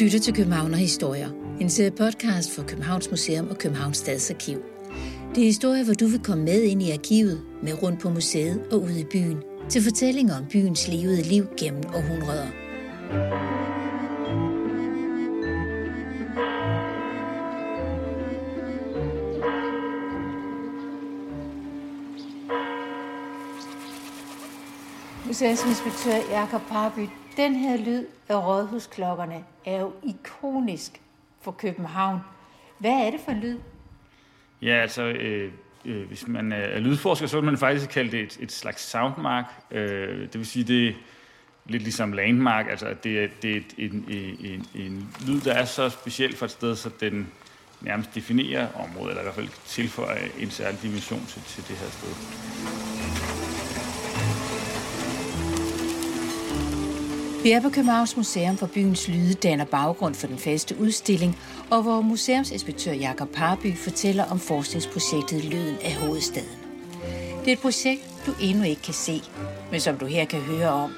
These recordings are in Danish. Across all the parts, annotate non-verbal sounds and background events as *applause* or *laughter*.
lytter til Københavner Historier, en serie podcast for Københavns Museum og Københavns Stadsarkiv. Det er historier, hvor du vil komme med ind i arkivet, med rundt på museet og ude i byen, til fortællinger om byens levede liv gennem århundreder. Museumsinspektør Jakob Parby, den her lyd af rådhusklokkerne er jo ikonisk for København. Hvad er det for en lyd? Ja, altså, øh, øh, hvis man er lydforsker, så vil man faktisk kalde det et, et slags soundmark. Øh, det vil sige, det er lidt ligesom landmark, altså det er, det er et, en, en, en lyd, der er så speciel for et sted, så den nærmest definerer området, eller i hvert fald tilføjer en særlig dimension til, til det her sted. Vi er på Københavns Museum for byens lyde danner baggrund for den faste udstilling, og hvor museumsinspektør Jakob Parby fortæller om forskningsprojektet Lyden af hovedstaden. Det er et projekt, du endnu ikke kan se, men som du her kan høre om.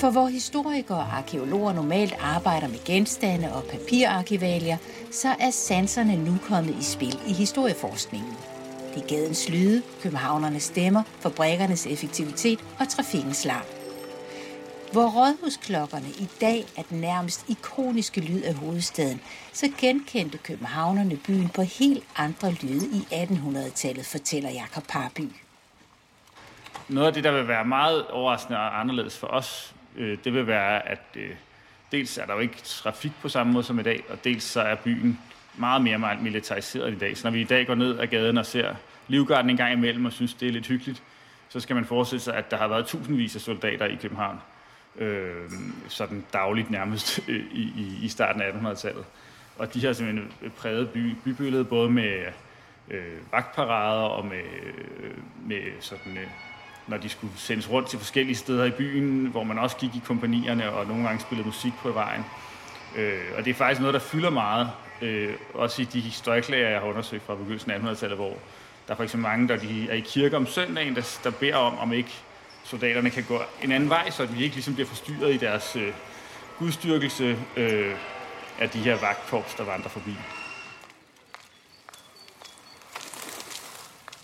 For hvor historikere og arkeologer normalt arbejder med genstande og papirarkivalier, så er sanserne nu kommet i spil i historieforskningen. Det er gadens lyde, københavnernes stemmer, fabrikkernes effektivitet og trafikkens larm. Hvor rådhusklokkerne i dag er den nærmest ikoniske lyd af hovedstaden, så genkendte københavnerne byen på helt andre lyde i 1800-tallet, fortæller Jakob Parby. Noget af det, der vil være meget overraskende og anderledes for os, øh, det vil være, at øh, dels er der jo ikke trafik på samme måde som i dag, og dels så er byen meget mere militariseret i dag. Så når vi i dag går ned ad gaden og ser livgarden en gang imellem og synes, det er lidt hyggeligt, så skal man forestille sig, at der har været tusindvis af soldater i København øh, sådan dagligt nærmest øh, *laughs* i, i, i starten af 1800-tallet. Og de har simpelthen præget by, bybilledet både med øh, vagtparader og med, øh, med sådan, øh, når de skulle sendes rundt til forskellige steder i byen, hvor man også gik i kompanierne og nogle gange spillede musik på vejen. Øh, og det er faktisk noget, der fylder meget, øh, også i de historieklager, jeg har undersøgt fra begyndelsen af 1800-tallet, hvor der er for eksempel mange, der de er i kirke om søndagen, der, der beder om, om ikke soldaterne kan gå en anden vej, så de ikke ligesom bliver forstyrret i deres øh, gudstyrkelse øh, af de her vagtkorps, der vandrer forbi.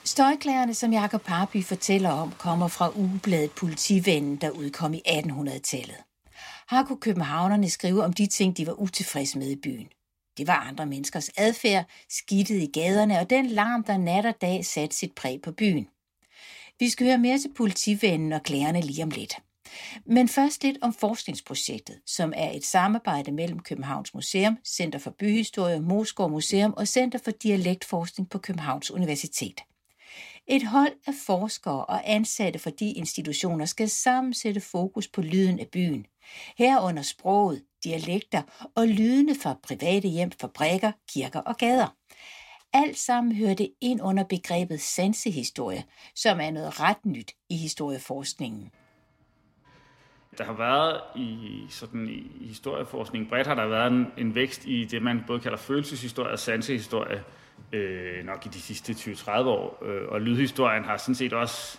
Støjklagerne, som Jakob Parby fortæller om, kommer fra ugebladet Politivennen, der udkom i 1800-tallet. Her kunne københavnerne skrive om de ting, de var utilfredse med i byen. Det var andre menneskers adfærd, skidtet i gaderne og den larm, der nat og dag satte sit præg på byen. Vi skal høre mere til politivennen og klagerne lige om lidt. Men først lidt om forskningsprojektet, som er et samarbejde mellem Københavns Museum, Center for Byhistorie, Moskov Museum og Center for Dialektforskning på Københavns Universitet. Et hold af forskere og ansatte fra de institutioner skal sammen sætte fokus på lyden af byen. Herunder sproget, dialekter og lydene fra private hjem, fabrikker, kirker og gader. Alt sammen hører det ind under begrebet sansehistorie, som er noget ret nyt i historieforskningen. Der har været i, sådan, i historieforskningen bredt har der været en, en vækst i det, man både kalder følelseshistorie og sansehistorie, øh, nok i de sidste 20-30 år. Øh, og lydhistorien har sådan set også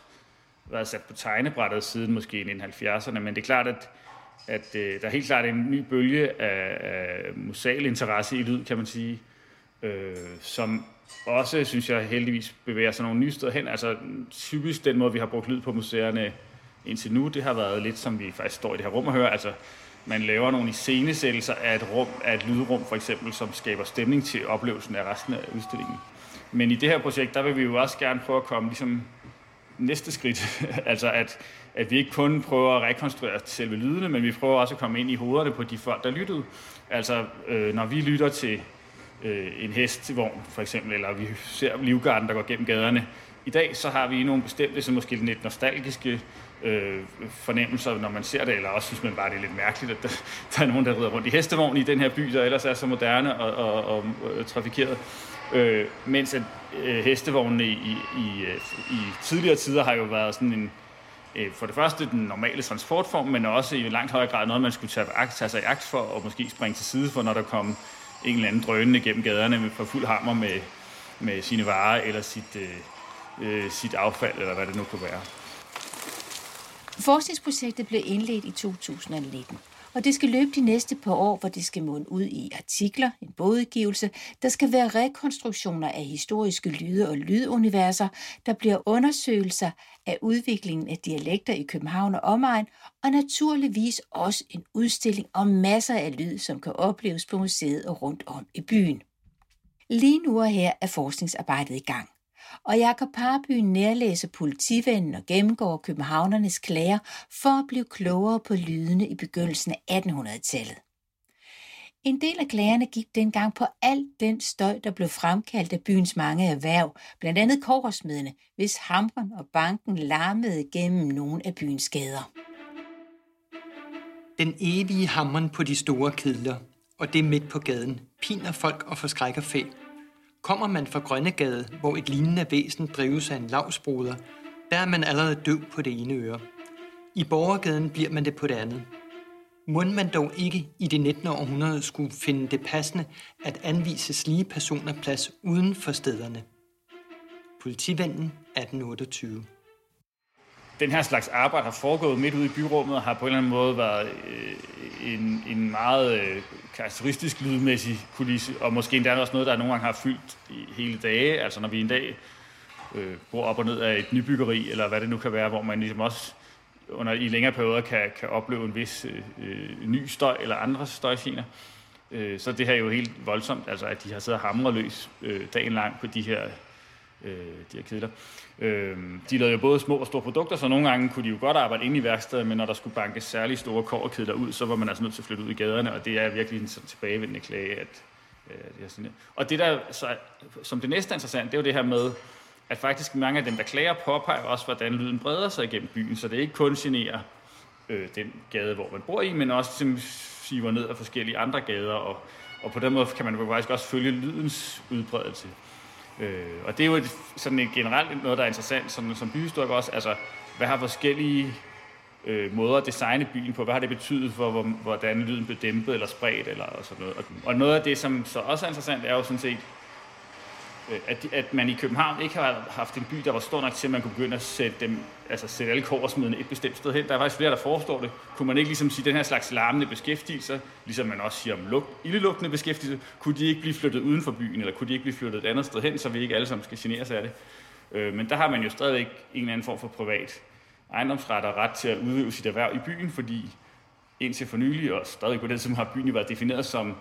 været sat på tegnebrættet siden måske i 70'erne, men det er klart, at, at øh, der er helt klart en ny bølge af, af musal interesse i lyd, kan man sige, øh, som også, synes jeg, heldigvis bevæger sig nogle nye steder hen. Altså typisk den måde, vi har brugt lyd på museerne indtil nu, det har været lidt som vi faktisk står i det her rum og hører. Altså man laver nogle iscenesættelser af et, rum, af et lydrum, for eksempel, som skaber stemning til oplevelsen af resten af udstillingen. Men i det her projekt, der vil vi jo også gerne prøve at komme ligesom næste skridt. *laughs* altså at, at vi ikke kun prøver at rekonstruere selve lydene, men vi prøver også at komme ind i hovederne på de folk, der lyttede. Altså øh, når vi lytter til øh, en hestevogn, for eksempel, eller vi ser livgarden, der går gennem gaderne. I dag så har vi nogle bestemte, så måske lidt nostalgiske øh, fornemmelser, når man ser det, eller også synes man bare, det er lidt mærkeligt, at der, *laughs* der er nogen, der rider rundt i hestevogn i den her by, der ellers er så moderne og, og, og, og trafikeret. Øh, mens at øh, hestevognene i, i, i, i tidligere tider har jo været sådan en, øh, for det første den normale transportform, men også i langt højere grad noget, man skulle tage, tage sig i akt for, og måske springe til side for, når der kom en eller anden drønende gennem gaderne med, for fuld hammer med, med sine varer eller sit, øh, øh sit affald, eller hvad det nu kunne være. Forskningsprojektet blev indledt i 2019, og det skal løbe de næste par år, hvor det skal munde ud i artikler, en bogudgivelse, der skal være rekonstruktioner af historiske lyde og lyduniverser, der bliver undersøgelser af udviklingen af dialekter i København og omegn, og naturligvis også en udstilling om masser af lyd, som kan opleves på museet og rundt om i byen. Lige nu og her er forskningsarbejdet i gang og Jakob Parby nærlæser politivennen og gennemgår københavnernes klager for at blive klogere på lydene i begyndelsen af 1800-tallet. En del af klagerne gik dengang på al den støj, der blev fremkaldt af byens mange erhverv, blandt andet korsmedene, hvis hamren og banken larmede gennem nogle af byens gader. Den evige hamren på de store kedler, og det midt på gaden, piner folk og forskrækker fag. Kommer man fra Grønnegade, hvor et lignende væsen drives af en lavsbruder, der er man allerede døv på det ene øre. I Borgergaden bliver man det på det andet. Må man dog ikke i det 19. århundrede skulle finde det passende at anvise slige personer plads uden for stederne. Politivennen 1828 den her slags arbejde har foregået midt ude i byrummet og har på en eller anden måde været øh, en, en meget øh, karakteristisk lydmæssig kulisse, og måske endda også noget, der nogle gange har fyldt i hele dage. Altså når vi en dag øh, bor op og ned af et nybyggeri, eller hvad det nu kan være, hvor man ligesom også under, i længere perioder kan, kan opleve en vis øh, øh ny støj eller andre støjgener. Øh, så det her er jo helt voldsomt, altså at de har siddet og hamret løs øh, dagen lang på de her øh, de her kedler. Øh, de lavede jo både små og store produkter, så nogle gange kunne de jo godt arbejde inde i værkstedet, men når der skulle bankes særlig store kårkedler ud, så var man altså nødt til at flytte ud i gaderne, og det er virkelig en sådan tilbagevendende klage. At, øh, det er sådan, og det der, så, som det næste er interessant, det er jo det her med, at faktisk mange af dem, der klager, påpeger også, hvordan lyden breder sig igennem byen, så det ikke kun generer øh, den gade, hvor man bor i, men også ligesom siver ned af forskellige andre gader, og, og på den måde kan man faktisk også følge lydens udbredelse. Øh, og det er jo et, sådan et generelt noget, der er interessant som, som byhistoriker også. Altså, hvad har forskellige øh, måder at designe byen på? Hvad har det betydet for, hvor, hvordan lyden blev dæmpet eller spredt? Eller og sådan noget. Og, og noget af det, som så også er interessant, er jo sådan set, Øh, at, at man i København ikke har haft en by, der var stor nok til, at man kunne begynde at sætte, dem, altså sætte alle korsmidlerne et bestemt sted hen. Der er faktisk flere, der forestår det. Kunne man ikke ligesom sige, den her slags larmende beskæftigelse, ligesom man også siger om lugt, ildelugtende beskæftigelse, kunne de ikke blive flyttet uden for byen, eller kunne de ikke blive flyttet et andet sted hen, så vi ikke alle sammen skal genere af det. Øh, men der har man jo stadigvæk en eller anden form for privat ejendomsret og ret til at udøve sit erhverv i byen, fordi indtil for nylig, og stadig på det, som har byen jo været defineret som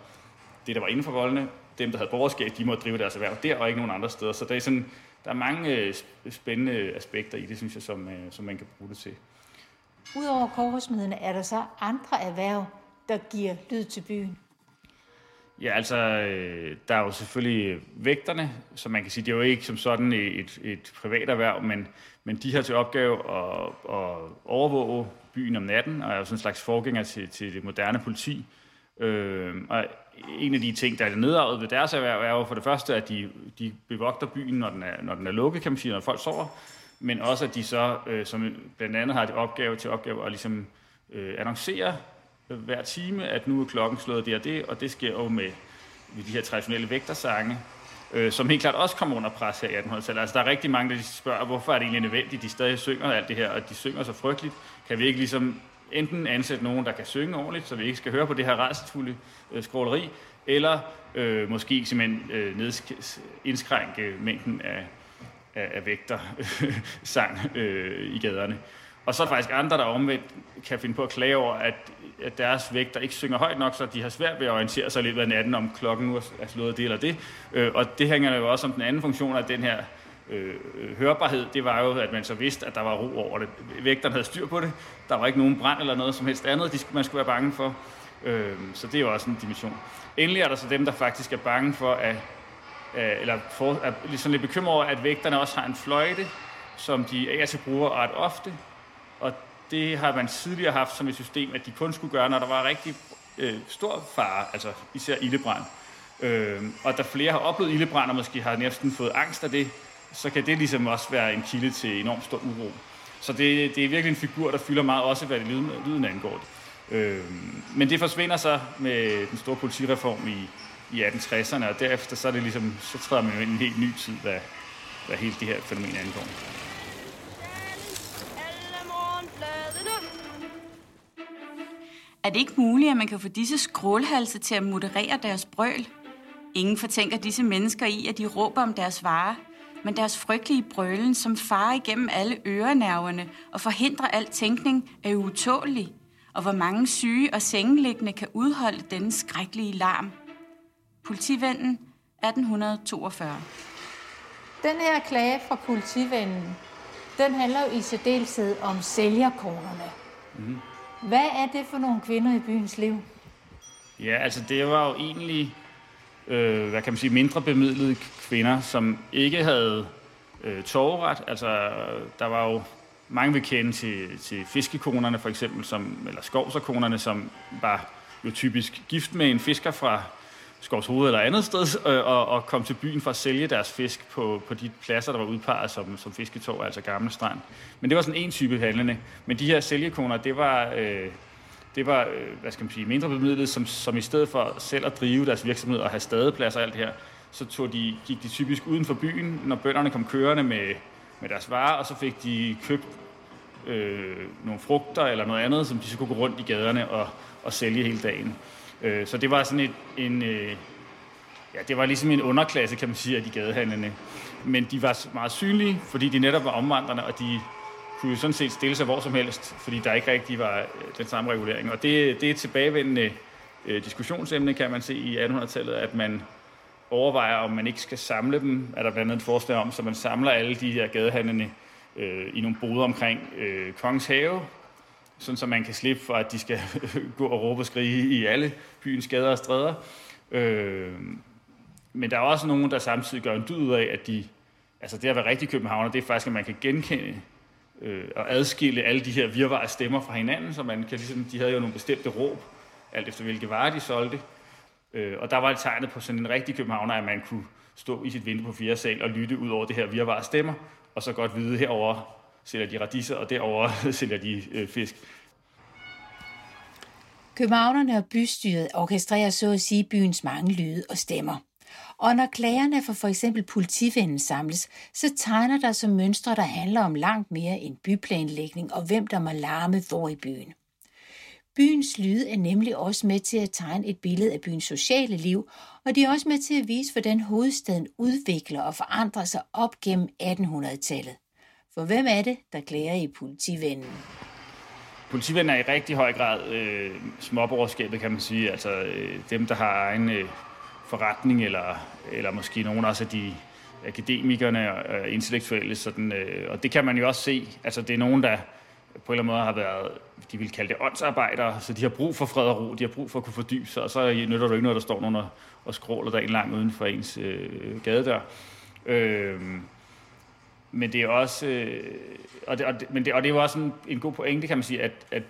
det, der var inden for voldene, dem, der havde borgerskab, de må drive deres erhverv der og ikke nogen andre steder. Så der er, sådan, der er mange øh, spændende aspekter i det, synes jeg, som, øh, som man kan bruge det til. Udover kåresmedene, er der så andre erhverv, der giver lyd til byen? Ja, altså, øh, der er jo selvfølgelig vægterne, som man kan sige, det er jo ikke som sådan et, et privat erhverv, men, men de har til opgave at, at overvåge byen om natten, og er jo sådan en slags forgænger til, til det moderne politi. Øh, og en af de ting, der er nedarvet ved deres erhverv, er jo for det første, at de, de bevogter byen, når den, er, når den er lukket, kan man sige, når folk sover, men også, at de så, øh, som blandt andet har det opgave til opgave at ligesom øh, annoncere hver time, at nu er klokken slået det og det, og det sker jo med, med de her traditionelle vægtersange, øh, som helt klart også kommer under pres her i 1800-tallet. Altså, der er rigtig mange, der spørger, hvorfor er det egentlig nødvendigt, de stadig synger alt det her, og de synger så frygteligt. Kan vi ikke ligesom enten ansætte nogen, der kan synge ordentligt, så vi ikke skal høre på det her rædselsfulde øh, skråleri, eller øh, måske simpelthen øh, nedsk- indskrænke mængden af, af, af vægter sang *laughs* øh, i gaderne. Og så er der faktisk andre, der omvendt kan finde på at klage over, at, at deres vægter ikke synger højt nok, så de har svært ved at orientere sig lidt af natten, om klokken nu er slået det eller det. Øh, og det hænger jo også om den anden funktion af den her Øh, øh, hørbarhed, det var jo, at man så vidste, at der var ro over det. Vægterne havde styr på det. Der var ikke nogen brand eller noget som helst andet, de, man skulle være bange for. Øh, så det er jo også en dimension. Endelig er der så dem, der faktisk er bange for, at, øh, eller for, er ligesom lidt bekymret over, at vægterne også har en fløjte, som de af til bruger ret ofte. Og det har man tidligere haft som et system, at de kun skulle gøre, når der var rigtig øh, stor fare, altså især ildebrand. Øh, og der flere har oplevet ildebrand, og måske har næsten fået angst af det, så kan det ligesom også være en kilde til enormt stor uro. Så det, det er virkelig en figur, der fylder meget, også hvad det lyden, lyden angår det. Øh, men det forsvinder så med den store politireform i, i 1860'erne, og derefter så, er det ligesom, så træder man jo en helt ny tid, hvad, hvad hele det her fænomen angår. Er det ikke muligt, at man kan få disse skrålhalse til at moderere deres brøl? Ingen fortænker disse mennesker i, at de råber om deres varer, men deres frygtelige brølen, som farer igennem alle ørenerverne og forhindrer al tænkning, er utålig. Og hvor mange syge og sengeliggende kan udholde denne skrækkelige larm. Politivennen 1842 Den her klage fra politivennen, den handler jo i særdeleshed om sælgerkonerne. Mm. Hvad er det for nogle kvinder i byens liv? Ja, altså det var jo egentlig, øh, hvad kan man sige, mindre bemidlede kvinder, som ikke havde øh, torvret. Altså der var jo mange vi kende til, til fiskekonerne for eksempel, som, eller skovserkonerne, som var jo typisk gift med en fisker fra Skovshoved eller andet sted, øh, og, og kom til byen for at sælge deres fisk på, på de pladser, der var udpeget som, som fisketog, altså Gamle Strand. Men det var sådan en type handlende. Men de her sælgekoner, det var, øh, det var øh, hvad skal man sige, mindre bemidlet, som, som i stedet for selv at drive deres virksomhed og have stadepladser og alt det her, så tog de, gik de typisk uden for byen, når bønderne kom kørende med, med deres varer, og så fik de købt øh, nogle frugter eller noget andet, som de så kunne gå rundt i gaderne og, og sælge hele dagen. Øh, så det var sådan et, en, øh, ja, det var ligesom en underklasse, kan man sige, af de gadehandlende. Men de var meget synlige, fordi de netop var omvandrende, og de kunne jo sådan set stille sig hvor som helst, fordi der ikke rigtig var øh, den samme regulering. Og det, det er et tilbagevendende øh, diskussionsemne, kan man se i 1800-tallet, at man overvejer, om man ikke skal samle dem, er der blandt andet et forslag om, så man samler alle de her gadehandlende øh, i nogle boder omkring øh, Kongens Have, sådan så man kan slippe for, at de skal *laughs* gå og råbe og skrige i alle byens gader og stræder. Øh, men der er også nogen, der samtidig gør en dyd af, at de, altså det at være rigtig københavner, det er faktisk, at man kan genkende øh, og adskille alle de her virvare stemmer fra hinanden, så man kan ligesom, de havde jo nogle bestemte råb, alt efter hvilke varer de solgte. Øh, og der var det tegnet på sådan en rigtig københavner, at man kunne stå i sit vindue på fjerde sal og lytte ud over det her virvare stemmer, og så godt vide, herover sælger de radiser, og derover *laughs* sælger de øh, fisk. Københavnerne og bystyret orkestrerer så at sige byens mange lyde og stemmer. Og når klagerne for for eksempel politivinden samles, så tegner der sig mønstre, der handler om langt mere end byplanlægning og hvem der må larme hvor i byen. Byens lyde er nemlig også med til at tegne et billede af byens sociale liv, og de er også med til at vise, hvordan hovedstaden udvikler og forandrer sig op gennem 1800-tallet. For hvem er det, der klager i politivennen? Politivennen er i rigtig høj grad øh, småborgerskabet, kan man sige. Altså øh, dem, der har egen øh, forretning, eller, eller måske nogle også af de akademikerne og øh, intellektuelle. Sådan, øh, og det kan man jo også se. Altså det er nogen, der på en eller anden måde har været, de vil kalde det åndsarbejdere, så de har brug for fred og ro, de har brug for at kunne fordybe sig, og så nytter du ikke noget, der står nogen og, og skråler der en lang uden for ens øh, gadedør. Øh, men det er også, øh, og, det, og, det, men det, og det er jo også en, en god pointe, kan man sige, at, at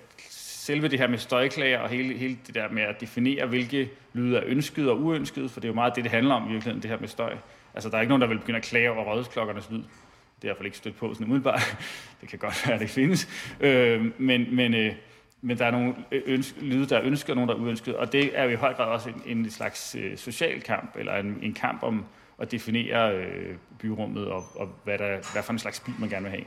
selve det her med støjklager og hele, hele det der med at definere, hvilke lyde er ønsket og uønsket, for det er jo meget det, det handler om i virkeligheden, det her med støj. Altså, der er ikke nogen, der vil begynde at klage over rådhusklokkernes lyd. Det er i hvert fald ikke stødt på sådan umiddelbart. *laughs* Det kan godt være, at det findes. Øh, men, men, øh, men der er nogle ønske, lyde, der er ønsket, og nogle, der er uønsket. Og det er jo i høj grad også en, en slags øh, social kamp, eller en, en kamp om, at definere øh, byrummet og, og hvad, der, hvad for en slags by man gerne vil have.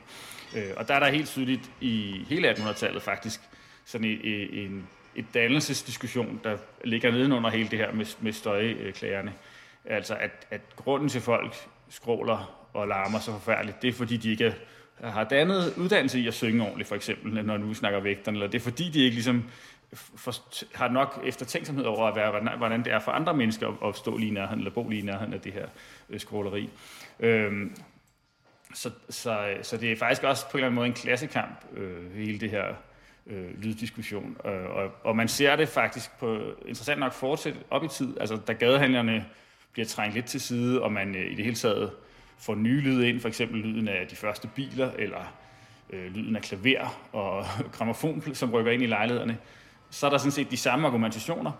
Øh, og der er der helt tydeligt i hele 1800-tallet faktisk sådan en, en, et dannelsesdiskussion, der ligger nedenunder hele det her med, med støjklagerne. Altså at, at grunden til folk skråler og larmer så forfærdeligt, det er fordi de ikke har dannet uddannelse i at synge ordentligt, for eksempel, når nu snakker vægterne, eller det er fordi de ikke ligesom for, har nok eftertænksomhed over, at være, hvordan, hvordan det er for andre mennesker at, at stå lige nærheden, eller bo lige nærheden af det her øh, skråleri. Øhm, så, så, så det er faktisk også på en eller anden måde en klassekamp, øh, hele det her øh, lyddiskussion. Og, og, og man ser det faktisk på interessant nok fortsat op i tid, altså da gadehandlerne bliver trængt lidt til side, og man øh, i det hele taget får nye lyde ind, for eksempel lyden af de første biler, eller øh, lyden af klaver og *laughs* gramofon, som rykker ind i lejlighederne, så er der sådan set de samme argumentationer,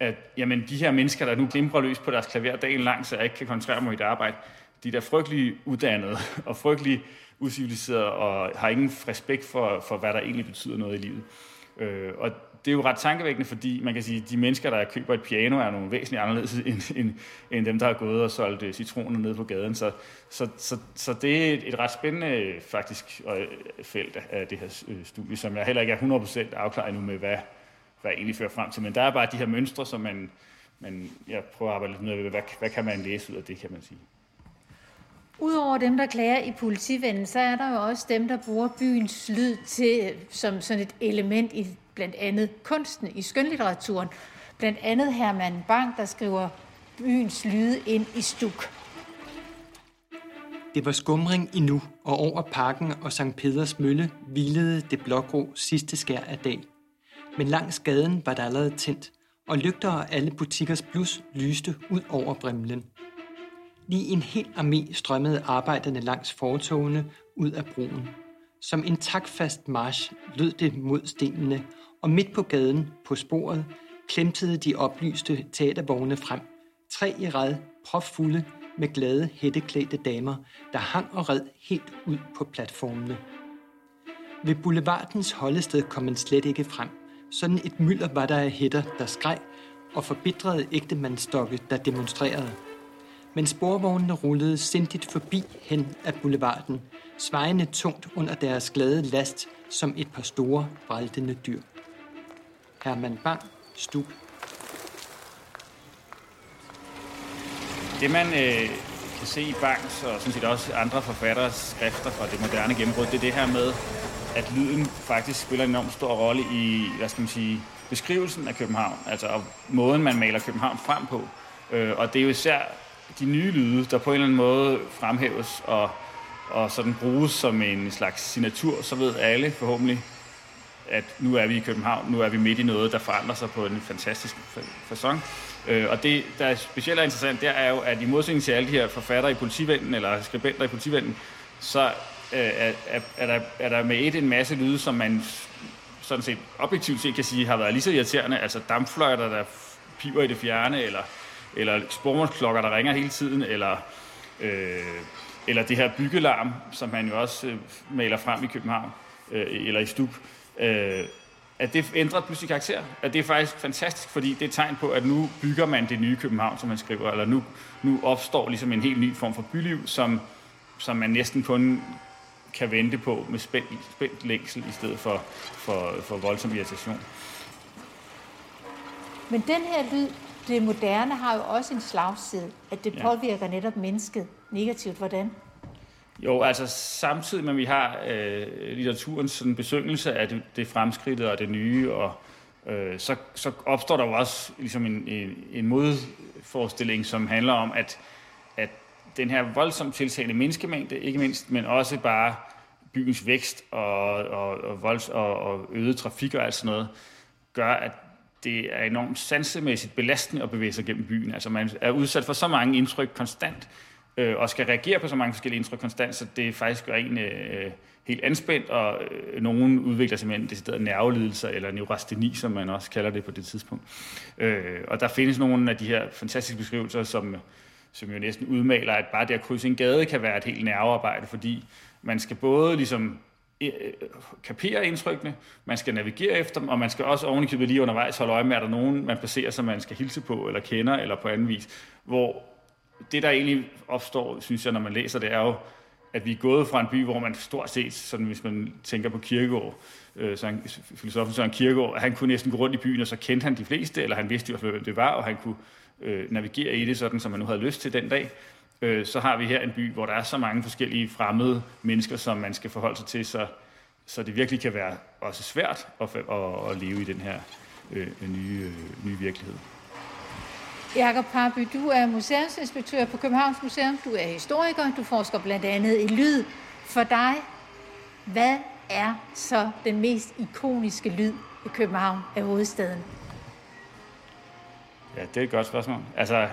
at jamen, de her mennesker, der nu glimrer løs på deres klaver dagen lang, så jeg ikke kan koncentrere mig i et arbejde, de der frygtelig uddannede *laughs* og frygtelig usiviliserede og har ingen respekt for, for, hvad der egentlig betyder noget i livet. Øh, og det er jo ret tankevækkende, fordi man kan sige, at de mennesker, der køber et piano, er nogle væsentligt anderledes *laughs* end, end, end dem, der har gået og solgt øh, citroner nede på gaden. Så, så, så, så det er et ret spændende faktisk øh, felt af det her øh, studie, som jeg heller ikke er 100% afklaret endnu med, hvad, hvad egentlig fører frem til. Men der er bare de her mønstre, som man, man jeg prøver at arbejde lidt med, hvad, hvad kan man læse ud af det, kan man sige. Udover dem, der klager i politivennen, så er der jo også dem, der bruger byens lyd til, som sådan et element i blandt andet kunsten, i skønlitteraturen. Blandt andet Herman Bang, der skriver byens lyde ind i stuk. Det var skumring endnu, og over parken og St. Peders Mølle hvilede det blågrå sidste skær af dag. Men langs gaden var der allerede tændt, og lygter og alle butikkers blus lyste ud over brimlen. Lige en hel armé strømmede arbejderne langs fortogene ud af broen. Som en takfast march lød det mod stenene, og midt på gaden, på sporet, klemtede de oplyste teatervogne frem. Tre i rad, propfulde, med glade, hætteklædte damer, der hang og red helt ud på platformene. Ved boulevardens holdested kom man slet ikke frem. Sådan et mylder var der af hætter, der skreg, og forbitrede ægtemandstokke, der demonstrerede. Men sporvognene rullede sindigt forbi hen ad boulevarden, svejende tungt under deres glade last som et par store, vraltende dyr. Herman Bang, Stub. Det man øh, kan se i Bangs og sådan set også andre forfatteres skrifter fra det moderne gennembrud, det er det her med, at lyden faktisk spiller en enormt stor rolle i, hvad skal man sige, beskrivelsen af København, altså og måden, man maler København frem på. Øh, og det er jo især de nye lyde, der på en eller anden måde fremhæves og, og sådan bruges som en slags signatur, så ved alle forhåbentlig, at nu er vi i København, nu er vi midt i noget, der forandrer sig på en fantastisk façon. Øh, og det, der er specielt er interessant, det er jo, at i modsætning til alle de her forfattere i politivænden, eller skribenter i politivænden, så øh, er, er, er, der, er der med et en masse lyde, som man sådan set objektivt set kan sige, har været lige så irriterende. Altså dampfløjter, der piver i det fjerne, eller, eller spormålsklokker, der ringer hele tiden, eller, øh, eller det her byggelarm, som man jo også øh, maler frem i København, øh, eller i Stub. Øh, at det ændrer pludselig karakter. At det er faktisk fantastisk, fordi det er et tegn på, at nu bygger man det nye København, som man skriver, eller nu, nu opstår ligesom en helt ny form for byliv, som, som man næsten kun kan vente på med spændt, spændt længsel i stedet for, for, for voldsom irritation. Men den her lyd, det moderne, har jo også en slagside, at det påvirker ja. netop mennesket negativt. Hvordan? Jo, altså samtidig med, at vi har øh, litteraturens sådan besøgelse af det, det fremskridte og det nye, og, øh, så, så opstår der jo også ligesom en, en, en modforestilling, som handler om, at, at den her voldsomt tiltagende menneskemængde, ikke mindst, men også bare byens vækst og, og, og, volds, og, og øget trafik og alt sådan noget, gør, at det er enormt sansemæssigt belastende at bevæge sig gennem byen. Altså man er udsat for så mange indtryk konstant, øh, og skal reagere på så mange forskellige indtryk konstant, så det faktisk gør en øh, helt anspændt, og øh, nogen udvikler simpelthen decideret nervelidelser, eller neurasteni, som man også kalder det på det tidspunkt. Øh, og der findes nogle af de her fantastiske beskrivelser, som, som jo næsten udmaler, at bare det at krydse en gade kan være et helt nervearbejde, fordi man skal både ligesom Øh, kapere indtrykkene, man skal navigere efter dem, og man skal også ovenikøbet lige undervejs holde øje med, er der nogen, man placerer, som man skal hilse på, eller kender, eller på anden vis, hvor det, der egentlig opstår, synes jeg, når man læser det, er jo, at vi er gået fra en by, hvor man stort set, sådan hvis man tænker på Kirkegaard, øh, så han, filosofen Søren Kirkegaard, han kunne næsten gå rundt i byen, og så kendte han de fleste, eller han vidste jo, hvem det var, og han kunne øh, navigere i det, sådan som man nu havde lyst til den dag. Øh, så har vi her en by, hvor der er så mange forskellige fremmede mennesker, som man skal forholde sig til, så, så det virkelig kan være også svært at, at, at leve i den her øh, nye, øh, nye virkelighed. Jakob Parby, du er museumsinspektør på Københavns Museum, du er historiker, du forsker blandt andet i lyd. For dig, hvad er så den mest ikoniske lyd i København af hovedstaden? Ja, det er et godt spørgsmål. Altså,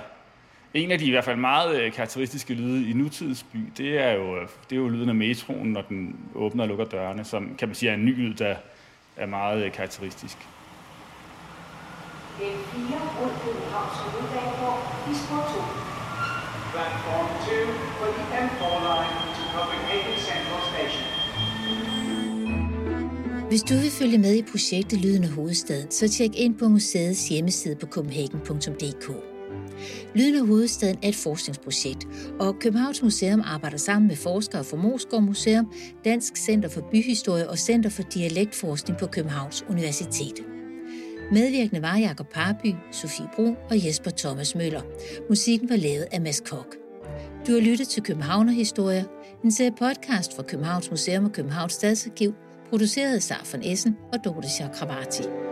en af de i hvert fald meget øh, karakteristiske lyde i nutidens by, det er jo, det er jo lyden af metroen, når den åbner og lukker dørene, som kan man sige er en ny lyd, der er meget øh, karakteristisk. L4 mod Københavns Hovedbanegård i spor 2. Platform 2 for the M4 line to Copenhagen Central Station. Hvis du vil følge med i projektet Lyden af Hovedstaden, så tjek ind på museets hjemmeside på copenhagen.dk. Lyden af Hovedstaden er et forskningsprojekt, og Københavns Museum arbejder sammen med forskere fra Moskov Museum, Dansk Center for Byhistorie og Center for Dialektforskning på Københavns Universitet. Medvirkende var Jakob Parby, Sofie Brun og Jesper Thomas Møller. Musikken var lavet af Mads Kok. Du har lyttet til Københavnerhistorier, en serie podcast fra Københavns Museum og Københavns Stadsarkiv, produceret af Sar von Essen og Dorte Chakravarti.